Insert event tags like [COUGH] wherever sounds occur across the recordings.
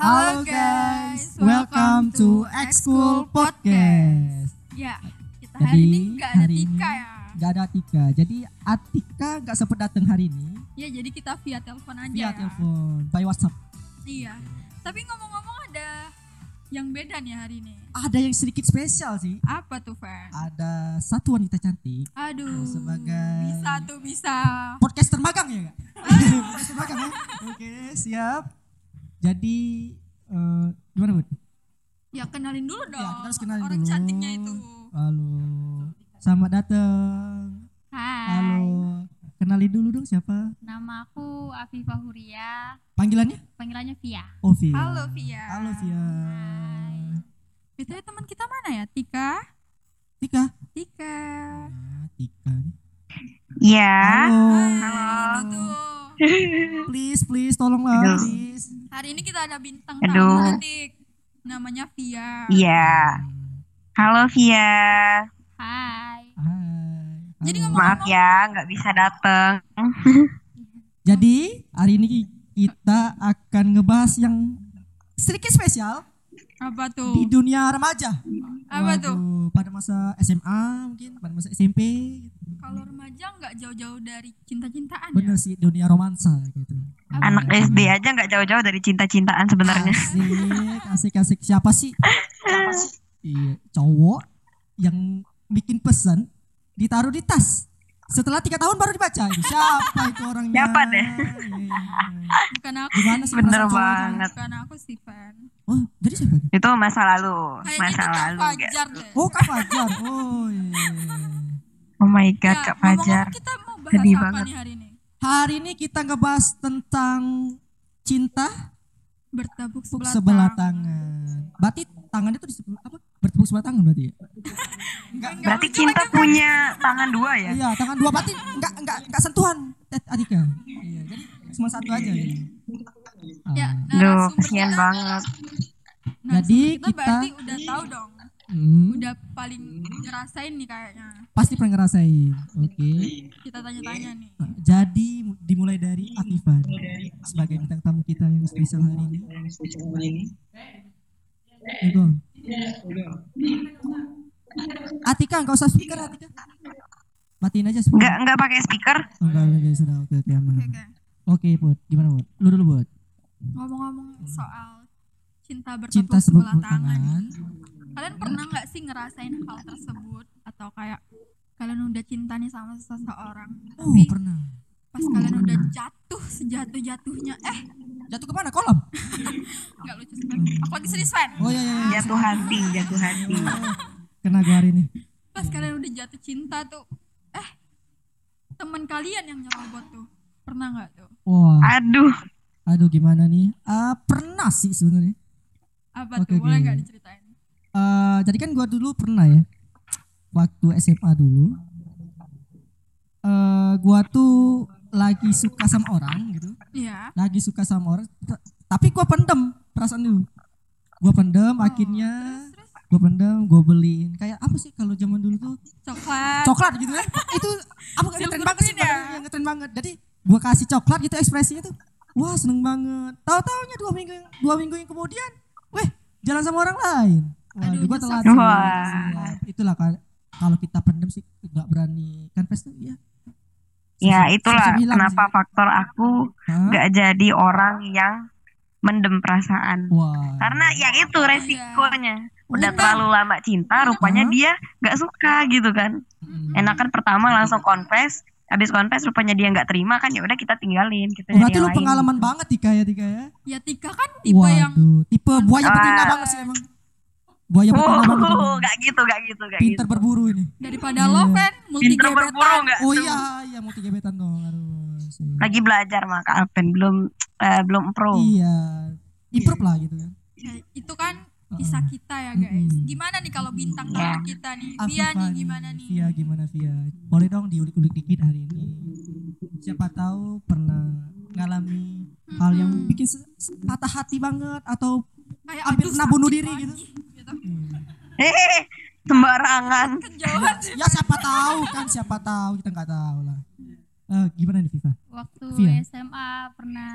Halo guys, welcome to X School Podcast. Ya, kita hari Jadi, ini nggak ada Tika ini ya. Gak ada Atika, jadi Atika gak sempet datang hari ini Ya, jadi kita via telepon aja via ya. telepon, by WhatsApp. Iya. Tapi ngomong-ngomong ada yang beda nih hari ini. Ada yang sedikit spesial sih. Apa tuh, Fan? Ada satu wanita cantik, Aduh. sebagai- Bisa tuh, bisa. podcaster magang ya gak? [LAUGHS] podcaster magang ya? Oke, siap. Jadi eh, gimana bud? Ya kenalin dulu dong. Ya, kita harus kenalin Orang dulu. cantiknya itu. Halo, selamat datang. Hai, Halo, kenalin dulu dong siapa? nama aku Afifah Huria, Panggilannya? panggilannya Via. Oh Via. Halo, Via. Halo Via. Itu teman kita mana ya? Tika? Tika. Tika. Nah, Tika nih. Iya. Halo. Hai, itu tuh. Please, please, tolonglah, Aduh. please. Hari ini kita ada bintang Aduh. tamu Tik. Namanya Via. Iya. Halo Via. Hai, Hai. Jadi ngomong- Maaf ya nggak bisa datang. [LAUGHS] Jadi hari ini kita akan ngebahas yang sedikit spesial Apa di tuh? dunia remaja. Apa tuh? Waduh, Pada masa SMA mungkin, pada masa SMP. Kalau remaja nggak jauh-jauh dari cinta-cintaan Bener ya? sih dunia romansa gitu. Anak SD aja nggak jauh-jauh dari cinta-cintaan sebenarnya. Asik, asik, asik. Siapa sih? Iya, cowok yang bikin pesan ditaruh di tas. Setelah tiga tahun baru dibaca. Itu Siapa itu orangnya? Siapa deh? Iya. Bukan aku. Gimana sih Bener banget. Bukan aku sih, Fan. Oh, jadi siapa? itu? Masa lalu, Kayaknya masa itu Kak lalu. guys. Fajar deh. Oh, Kak Fajar. Oh, iya. Oh my god, Ya, Kak Fajar. kita mau bahas Sedih apa banget. nih hari ini? Hari ini kita ngebahas tentang cinta tepuk sebelah, sebelah tangan. tangan. Berarti tangannya tuh di sebelah apa? Bertepuk sebelah tangan berarti ya? Enggak Berarti lucu cinta lagi, punya tangan dua ya? Iya, tangan dua berarti enggak enggak enggak sentuhan Adika. Iya, jadi cuma satu aja ya. Ya, Ah. Duh, banget. narasumber Jadi kita, kita- berarti udah tahu dong. Hmm, Udah paling ngerasain nih kayaknya. pasti pernah ngerasain. Oke. Kita tanya-tanya nih. Nah, Jadi mu- dimulai dari Afifah nih, sebagai bintang tamu kita yang spesial hari ini. Ya, Go. Atika enggak usah speaker Atika. Matiin aja speaker. Nggak nggak pakai speaker? Oh, enggak, enggak, sudah oke oke aman. Oke, oke. Oke, Bud. Gimana, Bud? Lu dulu, Bud. Ngomong-ngomong soal cinta bertepuk Cinta sebelah tangan. tangan. Kalian pernah nggak sih ngerasain hal tersebut atau kayak kalian udah cinta nih sama seseorang, Oh, tapi pernah. pas kalian udah jatuh sejatuh-jatuhnya, eh Jatuh ke mana? Kolam. [LAUGHS] nggak lucu sih. Aku lagi serius, Fan. Oh iya iya. iya. Jatuh hati, jatuh hati. [LAUGHS] Kena gua hari ini. Pas kalian udah jatuh cinta tuh, eh teman kalian yang nyerobot tuh, pernah nggak tuh? Wah, Aduh, aduh gimana nih? Ah, pernah sih sebenarnya. Apa Oke, tuh? Boleh nggak diceritain? Eh, jadi kan gua dulu pernah ya. Waktu SMA dulu. Eh, gua tuh lagi suka sama orang gitu. Iya. Lagi suka sama orang, t- tapi gua pendem perasaan dulu. Gua pendem Oh, akhirnya gua pendem, gua beliin. Kayak apa sih kalau zaman dulu tuh coklat. coklat gitu ya [LAUGHS] itu apa ngetren banget sih ya? Yang ngetren banget jadi gua kasih coklat gitu ekspresinya tuh wah seneng banget tahu taunya dua minggu yang dua minggu yang kemudian weh jalan sama orang lain Waduh, Aduh, gua nyesek. telat. Wah. Itulah kalau kita pendem sih nggak berani kan pes tuh ya ya itulah kenapa sih. faktor aku Hah? nggak jadi orang yang mendem perasaan. wah Karena yang itu resikonya. Udah terlalu lama cinta, rupanya dia nggak suka gitu kan. Hmm. Enakan pertama langsung confess, habis confess rupanya dia nggak terima kan ya udah kita tinggalin, kita Oh, berarti lu yang lain. pengalaman banget Tika ya Tika ya Ya Tika kan tipe yang waduh tipe buaya betina banget sih emang buaya betina Oh, banget emang. [LAUGHS] nggak gitu, nggak gitu, nggak pinter gitu. berburu ini daripada lo kan multi Pinter berburu gebetan. nggak? Oh tuh? iya, iya multi gebetan dong. Aduh. sih. Lagi belajar maka Alpen belum eh, belum pro. Iya. Improve lah gitu kan. Ya, itu kan kisah kita ya guys. Mm-mm. Gimana nih kalau bintang Ya. tamu kita nih? Via nih gimana nih? Via gimana Via? Boleh dong diulik-ulik dikit hari ini. Siapa tahu pernah ngalami hal yang bikin patah hati banget atau Kayak hampir pernah bunuh diri lagi, gitu. Hehehe, sembarangan. Kejauhan sih. ya siapa tahu kan siapa tahu kita nggak tahu lah. Eh, gimana nih Viva? Waktu Via. SMA pernah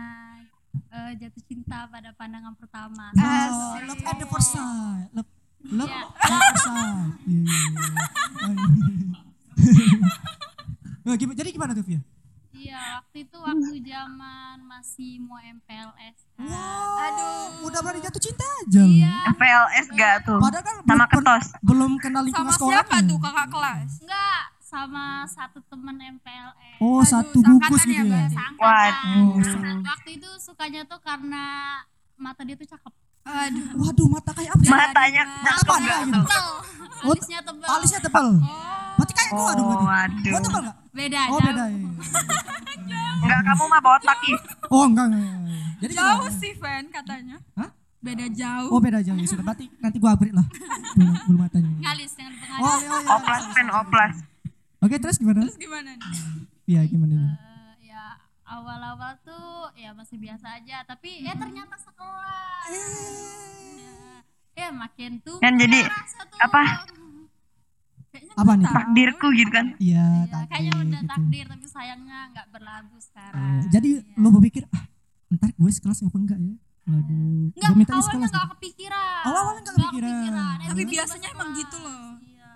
Eh, jatuh cinta pada pandangan pertama. Wow, love at the first sight. Love, love Iya. at the first sight. Iya. Oh, [LAUGHS] gimana- jadi gimana tuh Via? Iya, waktu itu waktu zaman masih mau MPLS kan. Wow, Aduh. udah berani jatuh cinta aja. lu. Iya. FPLS gak tuh? Padahal kan Sama belum, ketos. belum kenal lingkungan Sama sekolah. siapa tuh kakak kelas? Enggak, sama satu teman MPLS. Oh, Aduh, satu gugus ya gitu ya. Seangkatan. Oh, Nah, waktu itu sukanya tuh karena mata dia tuh cakep. Aduh. Waduh, mata kayak apa? sih? Matanya Mata cakep gitu? Tebel. Oh, Alisnya tebel. Alisnya tebal. Oh. Berarti kayak gua dong Oh, berarti. Gua waduh. tebal gak? Beda, Oh, jauh. beda ya. Enggak, kamu mah botak ih. Oh, enggak, enggak. enggak. Jadi Jauh gimana? sih Van katanya. Hah? Beda jauh. Oh, beda jauh. Ya sudah, berarti nanti gua upgrade lah. Bulu, bulu matanya. Ngalis, jangan lupa ngalis. Oh, iya, iya. Oplas pen oplas. Oke, terus gimana? Terus gimana nih? Iya, gimana nih? Eh, ya awal-awal tuh ya masih biasa aja tapi ya ternyata sekelas ya, ya makin tuh Kan jadi, apa? Kayaknya Apa nih? tahu. Takdirku gitu kan. Iya, ya, takdir kayaknya udah gitu. takdir tapi sayangnya nggak berlabuh sekarang Eh, Jadi Iya. lo berpikir, ah, ntar gue sekelas apa enggak ya? Waduh, nggak gue minta awalnya sekelas. nggak gitu. kepikiran Oh, awalnya nggak Nggak kepikiran. Ya, Tapi biasanya emang gitu loh. Iya.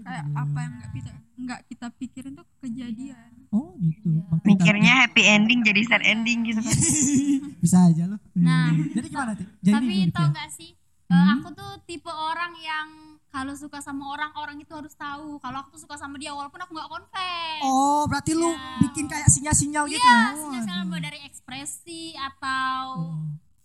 Kayak apa yang nggak kita nggak kita pikirin tuh kejadian. Oh gitu. Iya. Mikirnya happy ending jadi sad ending gitu kan. [LAUGHS] bisa aja lo. Nah. jadi gimana tuh? Jadi tapi tau Tia? nggak sih eh, Hmm? aku tuh tipe orang yang kalau suka sama orang orang itu harus tahu kalau aku tuh suka sama dia walaupun aku nggak confess Oh, berarti lu Iya. bikin kayak sinyal-sinyal gitu. Iya, Oh, sinyal-sinyal mulai dari ekspresi atau Oh.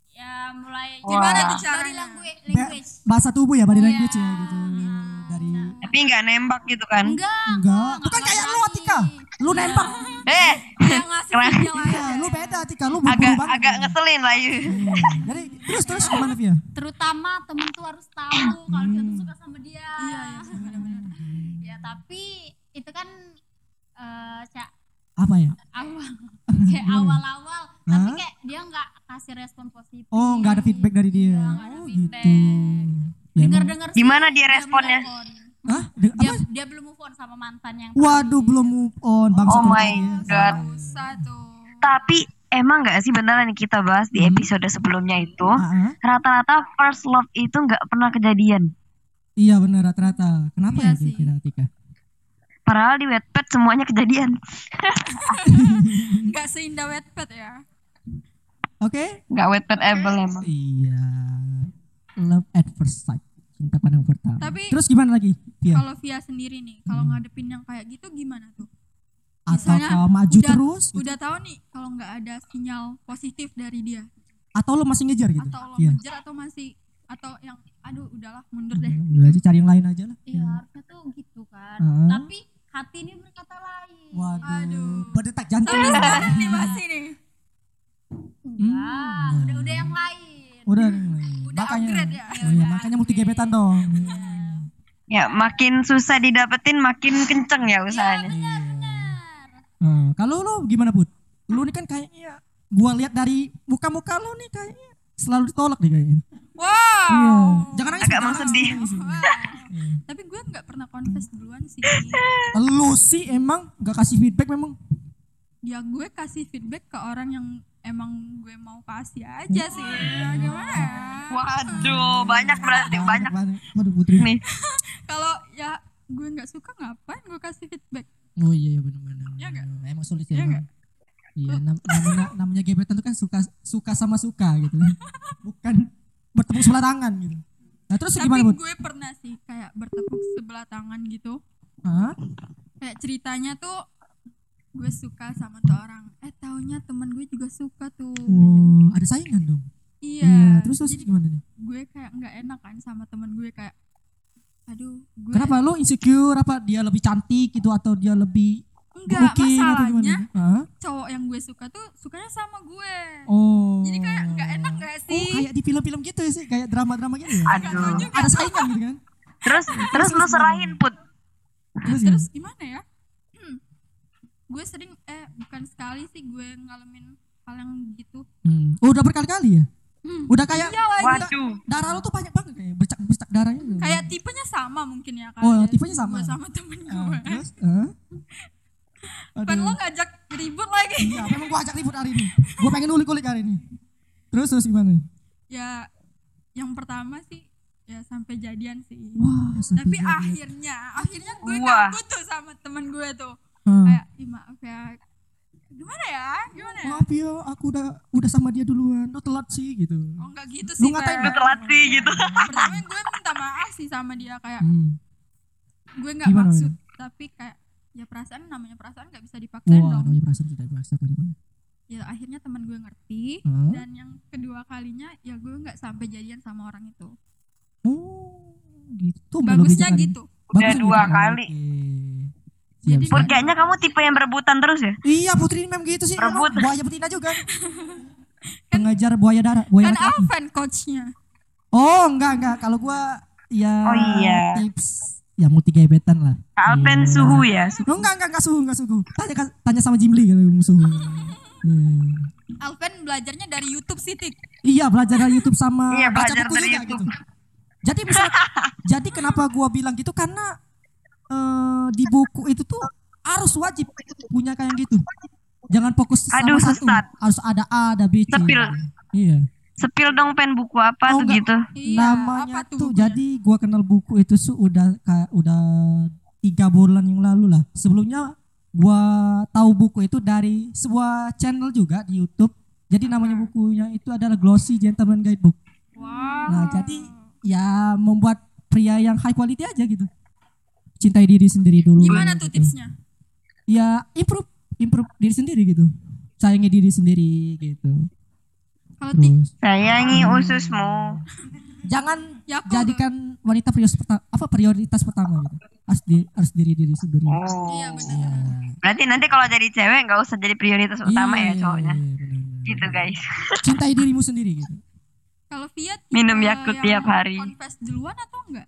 ya mulai Wah. Gimana tuh body caranya? language, Ba- language. bahasa tubuh ya, body Iya, language ya gitu. gitu. Dari Tapi nggak nembak gitu kan. Enggak, enggak, enggak bukan kayak lu. Atika. Lu nembak. [LAUGHS] Eh, ngasih. Iya, lu beda Atika, lu agak banget. agak ngeselin lah yuk. Iya. Jadi terus terus gimana Via? Terutama temen tuh harus tahu kalau dia tuh Hmm. suka sama dia. Iya, iya, benar-benar. Ya, tapi itu kan eh cak Apa ya? awal [LAUGHS] kayak awal-awal tapi kayak dia nggak kasih respon positif Oh, nggak ada feedback dari dia. Iya, ada Oh, feedback. gitu. Ya, dengar emang- dengar Gimana dia responnya? Hah? Dia apa? dia belum move on sama mantan yang Waduh, tadi. belum move on. Bangsa Oh my God. Susah tuh. Tapi emang nggak sih beneran yang kita bahas di Hmm. episode sebelumnya itu Ah, ah. rata-rata first love itu nggak pernah kejadian. Iya benar rata-rata. Kenapa Iya ya sih. kira Tika? Padahal di Wattpad semuanya kejadian. [LAUGHS] Nggak seindah Wattpad ya. Oke. Nggak Wattpad-able emang. Iya. Love at first sight. Cinta pandang pertama. Tapi- terus gimana lagi? Via? Kalau Via sendiri nih, kalau Hmm. ngadepin yang kayak gitu gimana tuh? Atau misalnya maju udah- terus gitu? Udah tahu nih kalau nggak ada sinyal positif dari dia, atau lo masih ngejar gitu? atau lo Via? ngejar atau masih atau yang aduh udahlah mundur deh. Udah aja cari yang lain aja lah. iya harusnya tuh gitu kan Ah. tapi hati ini berkata lain Waduh. Aduh. Berdetak jantung. Sampai sekarang nih masih nih. enggak Hmm. udah udah yang lain Udah, [LAUGHS] Udah makanya, upgrade ya? Oh iya, makanya multi gebetan dong. [LAUGHS] Ya makin susah didapetin makin kenceng ya usahanya. benar benar Hmm, kalau lo gimana Put? Lu nih kan kayaknya gua lihat dari muka-muka lu nih kayaknya selalu ditolak nih kayaknya. Wow. Iya. Jangan nangis. Agak jangan mau nangis, sedih. Wah. Tapi gue nggak pernah confess duluan sih. Lu sih emang gak kasih feedback memang. Ya gue kasih feedback ke orang yang emang gue mau kasih aja sih. Ya, gimana ya? Waduh banyak berarti banyak. banget. Waduh Putri. Nih. [LAUGHS] Kalau ya gue nggak suka ngapain gue kasih feedback? Oh iya iya benar-benar. Iya nggak? Emang sulit Iya ya. emang. Iya, nam- namanya namanya gebetan itu kan suka suka sama suka gitu. Bukan bertepuk sebelah tangan gitu. Nah, terus Tapi gimana, gue pernah sih kayak bertepuk sebelah tangan gitu. Hah? Kayak ceritanya tuh gue suka sama tuh orang. Eh taunya teman gue juga suka tuh. Oh, ada saingan dong. Iya. terus terus Jadi gimana nih? gue kayak nggak enak kan sama teman gue kayak aduh gue Kenapa lo insecure apa dia lebih cantik gitu atau dia lebih enggak looking atau masalahnya cowok yang gue suka tuh sukanya sama gue Oh. jadi kayak nggak enak gak Oh, sih kayak di film-film gitu ya sih, kayak drama-drama gitu ya. Aduh. Ada saingan gitu kan? Terus terus lu serahin put. Terus, terus gimana ya. Gue sering eh bukan sekali sih gue ngalamin hal yang gitu Hmm. Oh, udah berkali-kali ya? Hmm. Udah kayak Iya. Waduh. darah lo tuh banyak banget kayak bercak-bercak darahnya. tuh. kayak tipenya sama mungkin ya kan Oh, tipenya sama. gue sama temen Ah, gue terus? Hah? [LAUGHS] kan lo ngajak ribut lagi Iya, memang gua ajak ribut hari ini. Gua pengen ulik-ulik hari ini. Terus terus gimana? ya yang pertama sih ya sampai jadian sih Wah, sampai tapi jadian. akhirnya akhirnya gue Wah. ngaku tuh sama temen gue tuh Ah. kayak ih maaf ya gimana ya gimana ya Maaf ya, aku udah udah sama dia duluan. Lo telat sih gitu. oh enggak gitu Lu sih ngatain kayak Lu telat sih gitu. pertama gue minta maaf sih sama dia kayak Hmm. gue nggak maksud tapi kayak ya perasaan namanya perasaan nggak bisa dipaksain Wah, dong namanya perasaan tidak dipaksakan. ya akhirnya teman gue ngerti Hah? dan yang kedua kalinya ya gue nggak sampai jadian sama orang itu Oh, gitu. bagusnya gitu Udah Bagusnya dua gitu. kali. Siap, Jadi. Pur, kayaknya kamu tipe yang berebutan terus ya? Iya, Putri memang gitu sih. Berebut. Buaya betina juga. [LAUGHS] Pengajar buaya darat, buaya kan. Alvan coachnya Oh, enggak enggak. Kalau gua ya Oh, iya. tips ya multi gebetan lah. Alpen Iya. suhu ya. suhu. Oh, enggak enggak enggak suhu enggak suhu. Tanya tanya sama Jimli kalau musuh. [LAUGHS] Iya. Alvan belajarnya dari YouTube sih Tik Iya belajar dari YouTube sama Iya, baca belajar buku dari juga YouTube. gitu. Jadi bisa [LAUGHS] jadi kenapa gua bilang gitu karena eh, di buku itu tuh harus wajib punya kayak gitu. Jangan fokus sama Aduh, satu. sesat. Harus ada A, ada B, C. Sepil. Iya. Sepil dong pen buku apa Oh, tuh enggak. gitu. Iya, Namanya apa tuh bukunya? jadi gua kenal buku itu su udah kayak udah tiga bulan yang lalu lah. Sebelumnya gua tahu buku itu dari sebuah channel juga di YouTube. Jadi namanya bukunya itu adalah Glossy Gentleman Guidebook. wow Nah, jadi ya membuat pria yang high quality aja gitu. Cintai diri sendiri dulu. gimana tuh gitu. tipsnya Ya improve, improve diri sendiri gitu. Sayangi diri sendiri gitu. kalau Sayangi ususmu. jangan ya aku jadikan wanita prioritas pertama apa prioritas pertama gitu. Harus di, harus diri diri sendiri. Oh. iya benar Iya. Berarti nanti kalau jadi cewek nggak usah jadi prioritas utama Iya, ya cowoknya. iya. Gitu guys. [LAUGHS] Cintai dirimu sendiri gitu. kalau Fiat Minum yang tiap hari. confess duluan atau enggak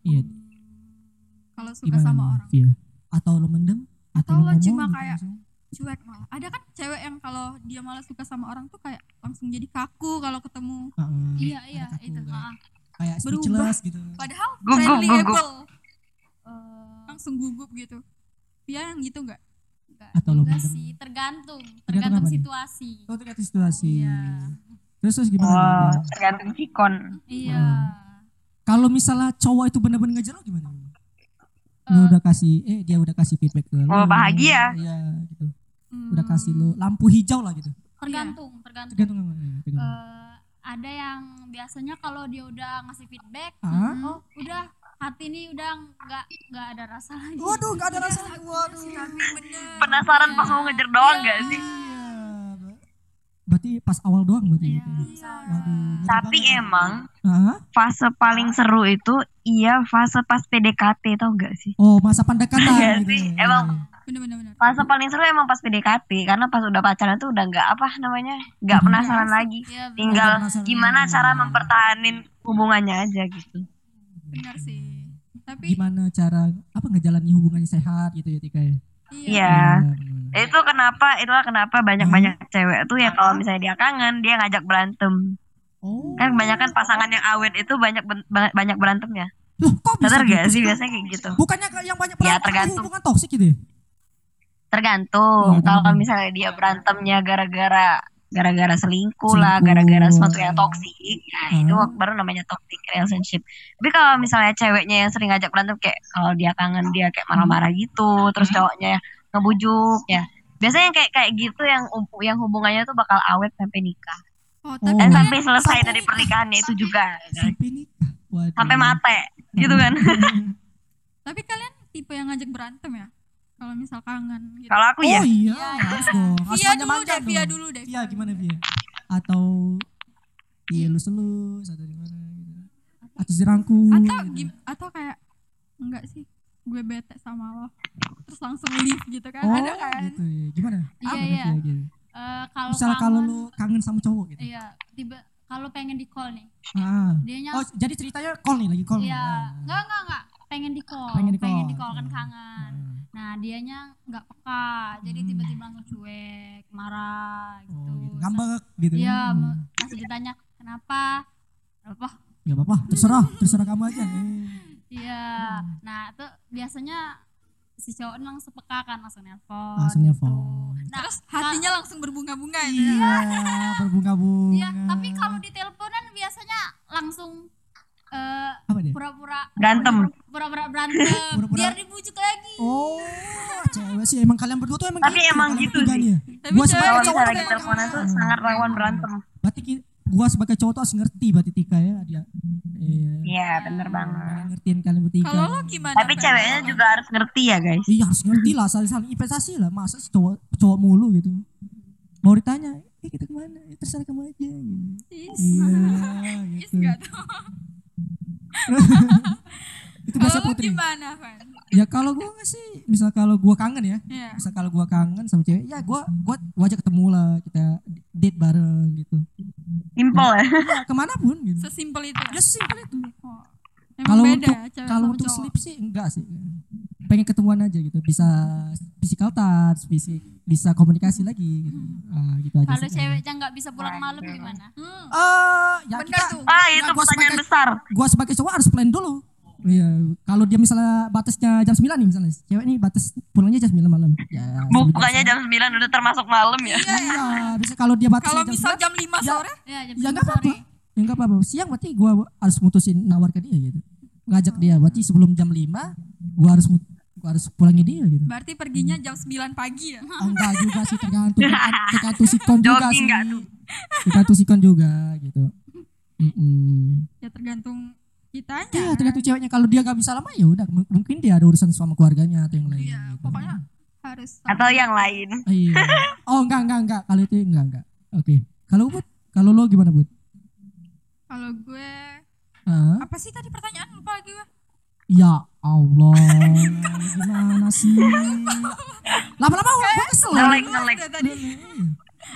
Iya. Kalau suka Gimana? sama orang Via? Atau lo mendem? Atau lo lo ngomong cuma gitu kayak- langsung? cuek malah ada kan cewek yang kalau dia malah suka sama orang tuh kayak langsung jadi kaku kalau ketemu Heeh. iya iya kaku itu kan. Kayak Berubah. gitu. padahal Gugup, friendly gugup. able Eh, langsung gugup gitu Via yang gitu enggak enggak Atau lo mendem. sih tergantung Tergantung tergantung nih? situasi Oh, tergantung situasi. Iya. Terus terus gimana? Nih? tergantung sikon. iya Kalau misalnya cowok itu bener-bener ngejar lo gimana? Eh, Lu udah kasih eh dia udah kasih feedback ke lo. Oh, bahagia. Iya, gitu. Hmm. Udah kasih lo lampu hijau lah gitu. tergantung tergantung Tergantung ya, tergantung. Eh, ada yang biasanya kalau dia udah ngasih feedback Ah? oh udah hati ini udah nggak nggak ada rasa lagi Waduh, enggak ada rasa lagi. Waduh. Penasaran pas mau ngejar doang Iya. nggak sih? Iya. Berarti pas awal doang berarti Iya. gitu. Waduh. ngeri Tapi banget. emang Hah? fase paling seru itu iya fase pas PDKT tau gak sih? Oh, masa pendekatan Iya gitu. sih, ya. emang bener bener bener fase paling seru emang pas PDKT karena pas udah pacaran tuh udah nggak apa namanya nggak penasaran lagi. Iya, bener. Tinggal penasaran gimana lagi. cara mempertahanin hubungannya aja gitu. bener sih tapi Gimana cara apa ngejalani hubungannya sehat gitu ya Tika ya? Iya Iya. benar. Itu kenapa itulah kenapa banyak-banyak cewek tuh ya kalau misalnya dia kangen dia ngajak berantem. Oh. Kan kebanyakan pasangan yang awet itu banyak banyak berantemnya. Loh, kok bisa Sadar gak gitu sih biasanya kayak gitu? Bukannya yang banyak Ya, berantem itu tergantung. hubungan toksik gitu ya? Tergantung. Iya, Kalau misalnya dia berantemnya gara-gara gara-gara selingkuh lah, gara-gara sesuatu yang toksik, itu Hmm. baru namanya toxic relationship. Tapi kalau misalnya ceweknya yang sering ngajak berantem kayak kalau dia kangen dia kayak marah-marah gitu, terus Hmm. cowoknya ngebujuk ya. Biasanya yang kayak kayak gitu yang yang hubungannya tuh bakal awet sampai nikah. oh tapi Dan sampai selesai Sampai dari nikah. pernikahannya itu juga. Sampai nikah. Waduh. Sampai mate gitu kan. [LAUGHS] tapi kalian tipe yang ngajak berantem ya kalau misal kangen gitu Kalau aku Oh ya iya, Iya, harus dong. Harus Via dulu deh Via dong. dulu deh Via gimana Via? Atau iya lu selus atau gimana gitu. Atau dirangkul. atau gitu. gim- atau kayak enggak sih gue bete sama lo terus langsung leave gitu kan Oh, ada kan gitu ya. Gimana? Iya, iya. Gitu? Eh, kalau Misalnya kalau lu kangen sama cowok gitu. iya tiba kalau pengen di call nih Ah. dianya Oh, jadi ceritanya call nih lagi call. nih. iya Ah. enggak enggak enggak pengen di call Pengen di call. kan kangen Ah. Nah dianya nggak peka jadi Hmm. tiba-tiba langsung cuek marah gitu, Oh, gitu. Ngambek gitu. iya Hmm. mau- masih ditanya kenapa apa Gak apa-apa, terserah, terserah kamu aja. Eh. [LAUGHS] iya Hmm. nah itu biasanya si cowok langsung peka kan langsung nelpon Langsung gitu. nelpon. nah Terus hatinya langsung berbunga-bunga itu ya. Iya, berbunga-bunga. Iya, tapi kalau di teleponan biasanya langsung eh, apa dia? pura-pura Berantem. pura-pura berantem [LAUGHS] Pura-pura- biar dibujuk lagi. Oh, cewek sih emang kalian berdua tuh emang Tapi gitu, emang kalian gitu sih. ya. Tapi Gua sebagai cowok lagi teleponan tuh sangat rawan berantem. Berarti gua sebagai cowok tuh harus ngerti berarti Tika ya dia. Iya. Iya, bener banget. Kalian ngertiin kalian bertiga. Kalau lo gimana? Tapi ceweknya juga harus ngerti ya guys. Iya harus ngerti lah saling-saling investasi lah. Masa sih cowok cowok mulu gitu. Mau ditanya, eh kita ke mana? Terserah kamu aja. Gitu. Is. Iya, Is gitu. tuh. [LAUGHS] Itu lo putri. gimana, Van? Ya kalau gua nggak sih, misal kalau gua kangen ya, Iya. misal kalau gua kangen sama cewek, ya gua gua gua ajak ketemu lah, kita date bareng gitu. Simple ya. Ya ke mana pun gitu. Sesimpel itu. Ya sesimpel itu. Oh. Kalau untuk ya, kalau untuk cowok. sleep sih enggak sih. Pengen ketemuan aja gitu, bisa physical touch, bisa bisa komunikasi lagi gitu. Ah, gitu aja. Kalau ceweknya nggak bisa pulang malam gimana? Hmm. Eh, ya Benar kita tuh. Ah, Ya, itu gua pertanyaan sebagai- besar. gua sebagai cowok harus plan dulu. Iya, kalau dia misalnya batasnya jam 9 nih misalnya. Cewek nih batas pulangnya jam 9 malam. Ya. Bukannya jam 9 udah termasuk malam ya. Iya, bisa kalau dia batasnya Kalau jam misal 9, jam 5 Ya. sore, Ya, jam ya sembilan enggak apa-apa. sore. Ya enggak apa-apa. Siang berarti gua harus mutusin nawar ke dia gitu. Ngajak dia. Berarti sebelum jam 5 gua harus gua harus pulangi dia gitu. berarti perginya jam 9 pagi ya. Oh, enggak juga sih tergantung tergantung sikon juga sih. enggak tuh? Tergantung sikon juga gitu. Mm-mm. Ya tergantung kitanya. Ya tergantung ceweknya kalau dia gak bisa lama ya udah mungkin dia ada urusan sama keluarganya atau yang lain. Iya, gitu. pokoknya harus Atau yang lain. Oh, iya. [LAUGHS] Oh enggak enggak enggak kalau itu enggak enggak. Oke. Kalau Bud, kalau lo gimana Bud? kalau gue Ah, apa sih tadi pertanyaan lupa lagi gue. ya Allah, gimana sih? Lama-lama gue kesel. Ngelek ngelek. Tadi.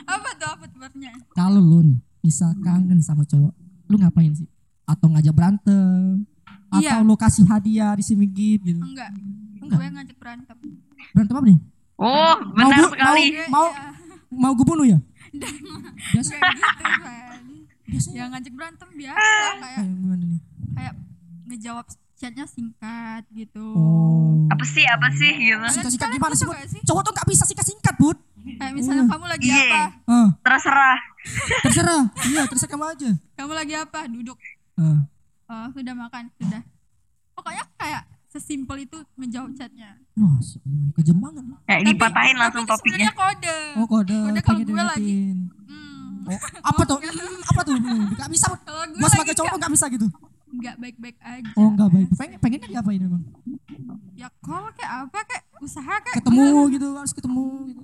apa tuh apa tuh pertanyaan? Kalau lo nih bisa kangen sama cowok, lu ngapain sih? Atau ngajak berantem? Atau Iya. lo kasih hadiah di sini gitu? Enggak. Enggak. Gue ngajak berantem. Berantem apa nih? Oh, benar bu- sekali. Gue, Mau ya, mau gue bunuh ya? Biasa. gitu. Biasanya Ya ngajak berantem biasa kayak kayak gimana nih? kayak ngejawab chatnya singkat gitu. Oh. Apa sih, apa sih gitu. Singkat-singkat Kalian gimana sih, sih? Cowok tuh gak bisa singkat-singkat, Bud. Kayak misalnya kamu lagi Iya. apa? Ah, Terserah. terserah. Iya, terserah kamu aja. Kamu lagi apa? Duduk. Ah. Oh, sudah makan, sudah. Pokoknya kayak sesimpel itu ngejawab chatnya. Wah, kejam banget. Kayak dipatahin langsung tapi topiknya. sebenarnya kode. Oh, kode, Kode kalau gue lagi. Hmm. Oh, apa tuh? Hmm, apa tuh? Hmm, Gak bisa. Gua sebagai cowok gak bisa gitu. nggak baik-baik aja. Oh, enggak baik. Pengen pengennya diapain emang? Ya kalau kayak apa kayak usaha kayak Ketemu gitu, harus ketemu gitu.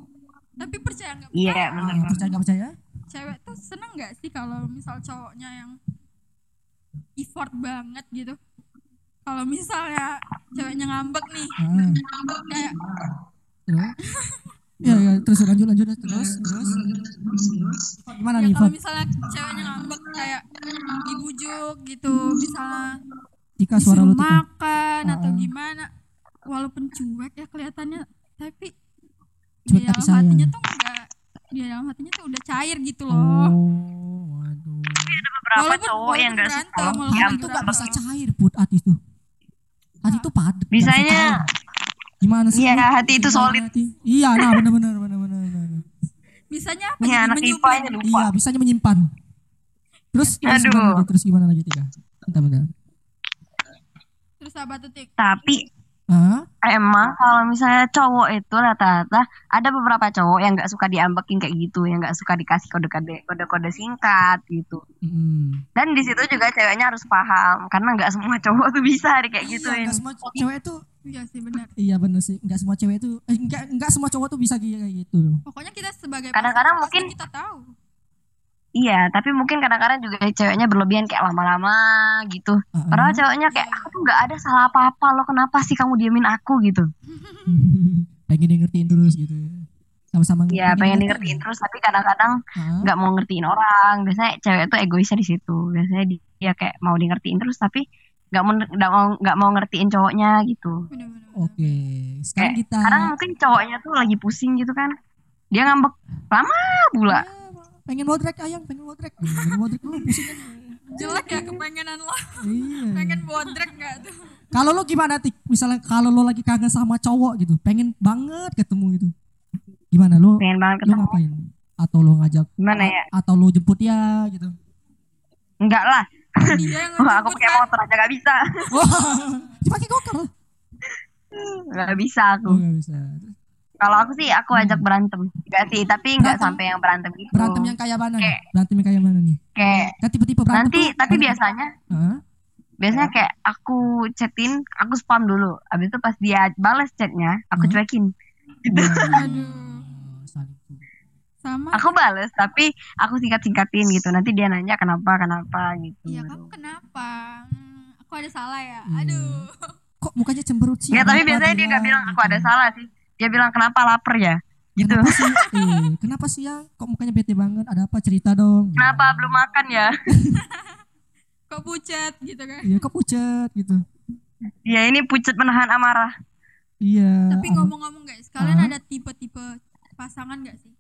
tapi percaya nggak Iya, percaya, benar Ah, percaya gak percaya? cewek tuh seneng nggak sih kalau misal cowoknya yang effort banget gitu kalau misalnya ceweknya ngambek nih Ah, kayak terus? Iya, iya, terus lanjut lanjut terus terus. Gimana ya nih, kalau misalnya ceweknya ngambek kayak dibujuk gitu misalnya Tika suara lu Tika. makan atau Ah. gimana walaupun cuek ya kelihatannya tapi Cuek di tapi dalam hatinya tuh enggak di dalam hatinya tuh udah cair gitu loh Oh, waduh. Beberapa Walaupun- cowok yang walaupun gak berantem, suka walaupun itu gak bisa cair, Put, hati itu. Hati itu padat. Bisanya-. Gimana sih? Iya, hati itu solid. hati? Iya, nah benar benar benar benar benar. bisanya apa jadi anak? IPA nya lupa. Iya, bisanya menyimpan. Terus terus Aduh. gimana lagi? Terus gimana lagi, Tika? Bentar, bentar. terus apa tuh tik Tapi Hah? emang kalau misalnya cowok itu rata-rata ada beberapa cowok yang nggak suka diambekin kayak gitu, yang nggak suka dikasih kode-kode kode-kode singkat gitu. Mm. Dan di situ juga ceweknya harus paham karena nggak semua cowok tuh bisa di kayak Iya, gituin. nggak semua cewek itu iya sih benar iya bener sih, nggak semua cewek itu eh, nggak nggak semua cowok tuh bisa kayak gitu. pokoknya kita sebagai Kadang-kadang mungkin- kita tahu Iya, tapi mungkin kadang-kadang juga ceweknya berlebihan kayak lama-lama gitu. Ah, ah. Padahal ceweknya kayak aku tuh nggak ada salah apa-apa lo kenapa sih kamu diamin aku gitu? [LAUGHS] pengen di ngertiin terus gitu. Sama-sama Iya pengen ngertiin. ngertiin terus tapi kadang-kadang Ah, nggak mau ngertiin orang. Biasanya cewek tuh egoisnya di situ. Biasanya dia kayak mau di ngertiin terus tapi nggak mau nggak mau nggak mau ngertiin cowoknya gitu. Oke, sekarang Kayak kita Sekarang mungkin cowoknya tuh lagi pusing gitu kan. Dia ngambek lama pula. Ya, pengen bodrek ayang, pengen bodrek. Pengen bodrek lu pusing kan. jelek ya kepengenan lo Iya. pengen bodrek nggak tuh Kalau lo gimana tik? Misalnya kalau lo lagi kangen sama cowok gitu, pengen banget ketemu gitu. Gimana lo? pengen banget Lo ketemu ngapain? Atau lo ngajak? gimana ya Atau lo jemput dia gitu? enggak lah Dia yang Wah, aku ngejemput pakai kan. motor aja gak bisa Wah, dipakai gokar nggak bisa Oh aku nggak bisa. kalau aku sih aku ajak berantem enggak sih tapi enggak Berantem? sampai yang berantem gitu Berantem yang kayak mana? nih? Kayak- Berantem yang kayak mana nih? kayak Kan tipe-tipe berantem nanti tuh tapi biasanya Hah? biasanya kayak aku chatin aku spam dulu abis itu pas dia balas chatnya aku cuekin Wah, Aduh. Sama. aku balas tapi aku singkat singkatin gitu nanti dia nanya kenapa kenapa gitu Iya kamu kenapa? Hmm, aku ada salah ya? Iya. Aduh. [LAUGHS] Kok mukanya cemberut sih? ya tapi biasanya dia nggak bilang aku ada salah sih dia bilang kenapa lapar ya gitu Kenapa sih? Eh, [LAUGHS] kenapa sih ya? Kok mukanya bete banget? Ada apa cerita dong? kenapa belum makan ya [LAUGHS] Kok pucat gitu kan? Iya, kok pucat gitu. ya ini pucat menahan amarah Iya. Tapi ngomong-ngomong guys, kalian Hah? ada tipe-tipe pasangan gak sih?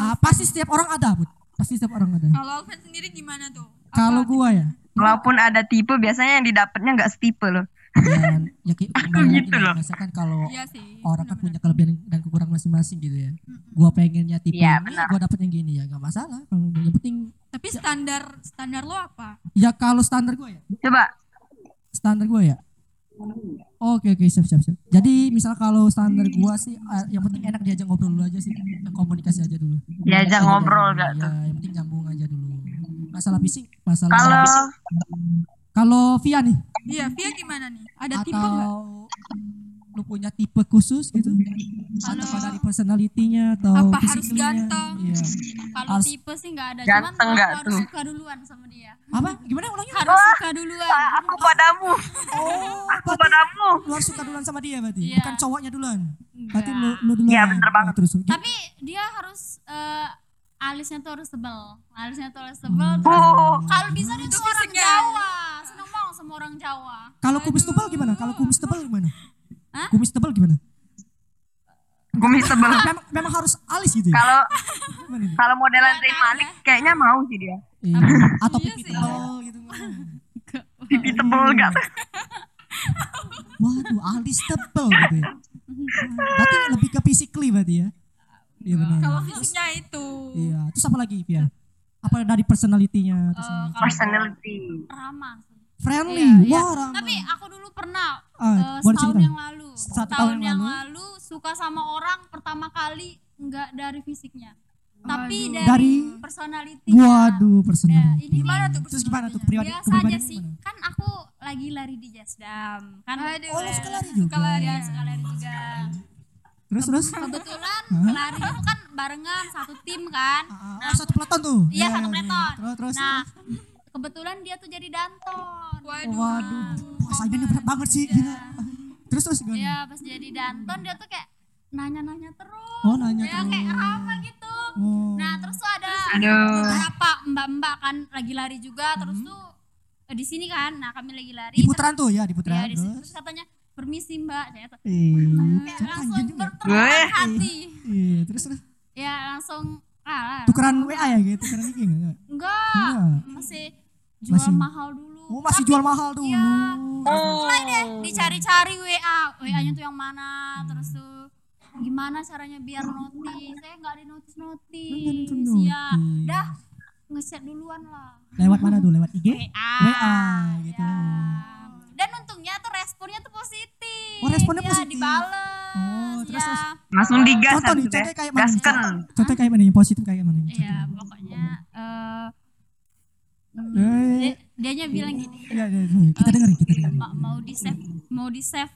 Ah, pasti setiap orang ada, Bud. Pasti setiap orang ada. Kalau Alvin sendiri gimana tuh? Kalau gua ya, walaupun ada tipe biasanya yang didapatnya nggak setipe loh dan [LAUGHS] ya lagi gitu loh. Biasanya kan kalau Iya sih. orang kan punya kelebihan dan kekurangan masing-masing gitu ya. Gua pengennya tipe Iya, ini, benar. gua dapet yang gini ya, nggak masalah. Kalau yang penting Tapi standar standar lo apa? ya kalau standar gua ya, coba standar gua ya. Oke oke siap siap siap. Jadi misal kalau standar gua sih eh, yang penting enak diajak ngobrol dulu aja sih, komunikasi aja dulu. diajak ngobrol ya, gak tuh yang penting nyambung aja dulu. Masalah fisik, masalah kalau kalau Via nih Iya, Via gimana nih? Ada tipe gak? Atau lu punya tipe khusus gitu? Atau Kalau- dari personalitinya atau Apa harus ganteng? Iya. Kalau Harus- tipe sih nggak ada, Ganteng cuman harus tuh? suka duluan sama dia. Apa? Gimana ulangnya? Harus suka duluan. Ah, aku padamu Oh, aku padamu lu harus suka duluan sama dia berarti, Iya. bukan cowoknya duluan. Berarti lu lu duluan. Iya, bener banget. Terus Tapi dia harus eh, alisnya tuh harus tebel. Alisnya tuh harus tebel. Hmm. terus oh Kalau bisa dia tuh orang. Jawa. Seneng banget sama orang Jawa. kalau kumis tebal gimana? Kalau kumis tebal gimana? Hah? Kumis tebal gimana? kumis tebel Memang, memang harus alis gitu ya? kalau kalau modelan Zain Malik kayaknya mau sih dia Iya. Atau Iya pipi tebal gitu. pipi tebel gak Waduh, alis tebal gitu ya. Berarti lebih ke physically berarti ya. Iya benar. Kalau fisiknya itu. Iya, terus apa lagi, Pia? Apa dari personality-nya? terus Eh, personality ramah. Friendly. Iya, iya. Wah, ramah. Tapi aku dulu pernah Ah, eh, boleh setahun cerita? yang lalu. Satu tahun yang yang lalu. lalu suka sama orang pertama kali nggak dari fisiknya, tapi dari, Dari- personality. Waduh, personality. Ya, ini Gimana tuh Terus gimana tuh? Pribadi, biasa aja sih. gimana? Kan aku lagi lari di Jasdam. Kan Aduh. Oh, lu suka lari Suka juga? lari. ya suka lari juga. Terus terus? Kebetulan lari itu kan barengan satu tim kan. Ah, oh, satu peleton tuh. Iya satu iya. peleton. Terus terus. Nah kebetulan dia tuh jadi danton. Waduh. Waduh, wah saingannya berat banget sih, gila. Terus terus gimana? Iya pas jadi danton dia tuh kayak nanya-nanya terus. Oh, nanya ya kayak terus. ramah gitu. Oh. Nah terus tuh ada Aduh. beberapa mbak-mbak kan lagi lari juga terus tuh eh, di sini kan. Nah kami lagi lari. di putaran tuh ya, di putaran. di sini terus. terus katanya permisi mbak. Saya tuh Eh, kayak langsung berterima hati. Iya, terus terus. Ya langsung ah Tukeran WA ya gitu, tukeran IG enggak? enggak Enggak. masih jual Masih- mahal dulu. Oh, masih Tapi jual mahal dulu. Iya. Oh. mulai deh dicari-cari WA WA-nya tuh yang Hmm. mana terus tuh gimana caranya biar notis saya nggak di notis notis di-notis. ya dah nge-chat duluan lah Lewat mana tuh? Lewat IG? WA WA gitu. ya. dan untungnya tuh responnya tuh positif Oh, responnya ya, positif. dibales Oh, terus, ya. terus. langsung digas Contoh nih, ya. contohnya kayak mana? Contoh kayak mana? Yang positif kayak mana? nih? Iya, Contoh. pokoknya eh hmm, Eh. Dia, dianya bilang gini Iya, iya, iya. kita dengerin, kita dengerin. "Ma- mau di save mau di save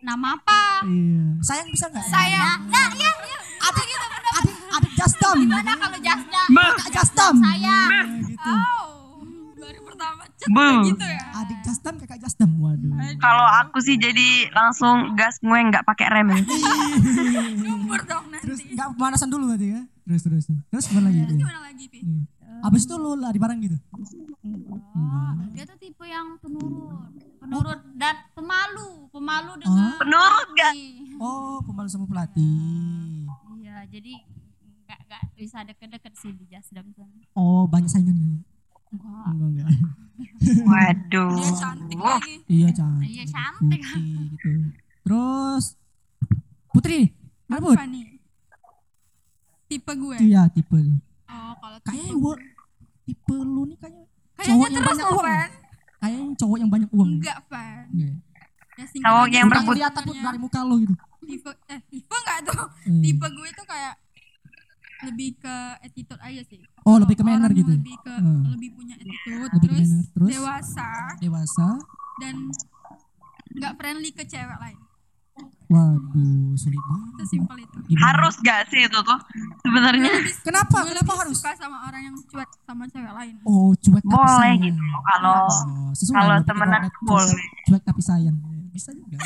nama apa Iya. Sayang bisa nggak? saya nah iya iya Adik, adik, adik Jasdam. gimana kalau jasda Kak Jasdam. saya Nah, gitu. Oh, baru pertama kayak gitu ya. Adik Jasdam, kakak Jasdam. Waduh. kalau aku sih jadi langsung gas gue nggak pakai rem ya. Dong Terus nanti. nggak pemanasan dulu berarti ya? Terus terus. Terus gimana lagi? Terus gimana lagi, Pi? Iya. Abis itu lu lari bareng gitu? Oh, dia tuh tipe yang penurut, penurut dan pemalu, pemalu Oh. dengan Penurut gak? Oh, pemalu sama pelatih. Iya, jadi nggak nggak bisa deket-deket sih di Jasdam sana. Oh, banyak saingan. Enggak. Enggak, enggak. Waduh. Dia cantik lagi. Iya cantik. Iya, cantik. Putih gitu. Terus Putri, mana Put? Apa nih? Tipe gue. Iya tipe lu. Oh, kalau Kayaknya tipe gua tipe lu nih kayaknya Kayaknya cowok yang terus banyak uang. Fan. kayaknya cowok yang banyak uang. Enggak, Fan. Iya. Ya, Cowok yang berebut. Put, sebenarnya. dari muka lo gitu. tipe eh tipe enggak tuh. Hmm. Tipe gue itu kayak lebih ke attitude aja sih. Oh, lebih ke manner gitu. Lebih ke Hmm. lebih punya attitude, Lebih ke terus, manner. Terus? dewasa Dewasa. dan nggak friendly ke cewek lain. Waduh, sulit banget. Sesimpel itu. Gimana? Harus gak sih itu tuh sebenarnya? Kenapa? Gue Kenapa harus? suka sama orang yang cuek sama cewek lain. Oh, cuek tapi Boleh sayang. gitu loh kalau Oh, kalau temenan boleh. cuek- Cuek tapi sayang. Bisa juga.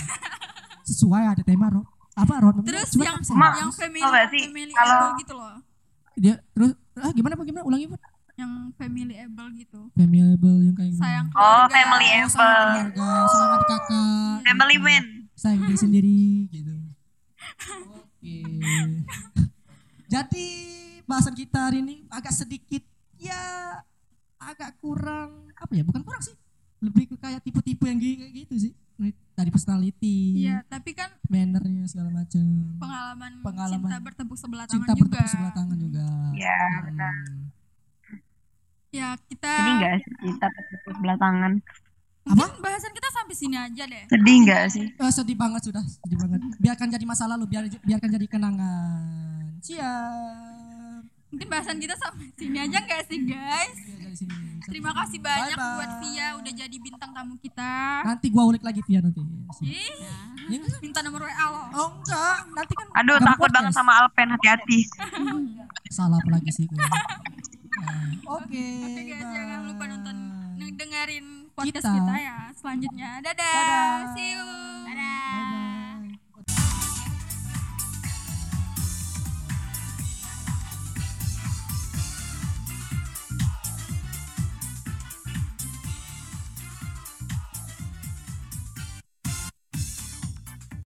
Sesuai ada tema road. Apa map? Terus Cuek yang tapi sayang. Ma- yang family sih, family kalau- able gitu loh. dia terus ah gimana Pak? Gimana? Ulangi, Pak. Yang family able gitu. Familyable yang kayak? Sayang Oh, keluarga. family Oh, sayang able. keluarga, sayang adik kakak. Family gitu. man. Sayang diri sendiri gitu. [LAUGHS] Oke. Jadi bahasan kita hari ini agak sedikit ya agak kurang apa ya? Bukan kurang sih. Lebih ke kayak tipe-tipe yang kayak gitu sih. Dari personality, Iya, tapi kan mannernya segala macam. pengalaman, Pengalaman. cinta bertepuk sebelah tangan Cinta juga. bertepuk sebelah tangan juga. Ya, Hmm. benar. Ya, kita Sedih nggak sih kita tepuk sebelah tangan? mungkin bahasan kita sampai sini aja deh. Sedih nggak sih? Eh, sedih banget sudah, sedih banget. Biarkan jadi masa lalu, biar biarkan jadi kenangan. Siap. Mungkin bahasan kita sampai sini aja nggak sih, guys? Sini. Terima kasih banyak Bye-bye. buat Via udah jadi bintang tamu kita. Nanti gua ulik lagi Via nanti. Ih, Ya minta nomor WA lo. Oh enggak, nanti kan Aduh takut banget podcast. sama Alpen hati-hati. [LAUGHS] Salah apa lagi sih gua. [LAUGHS] Nah, Oke. Oke guys, jangan lupa nonton bye. dengerin podcast Kita. kita, ya selanjutnya. Dadah. Dadah. See you. Dadah. Bye-bye.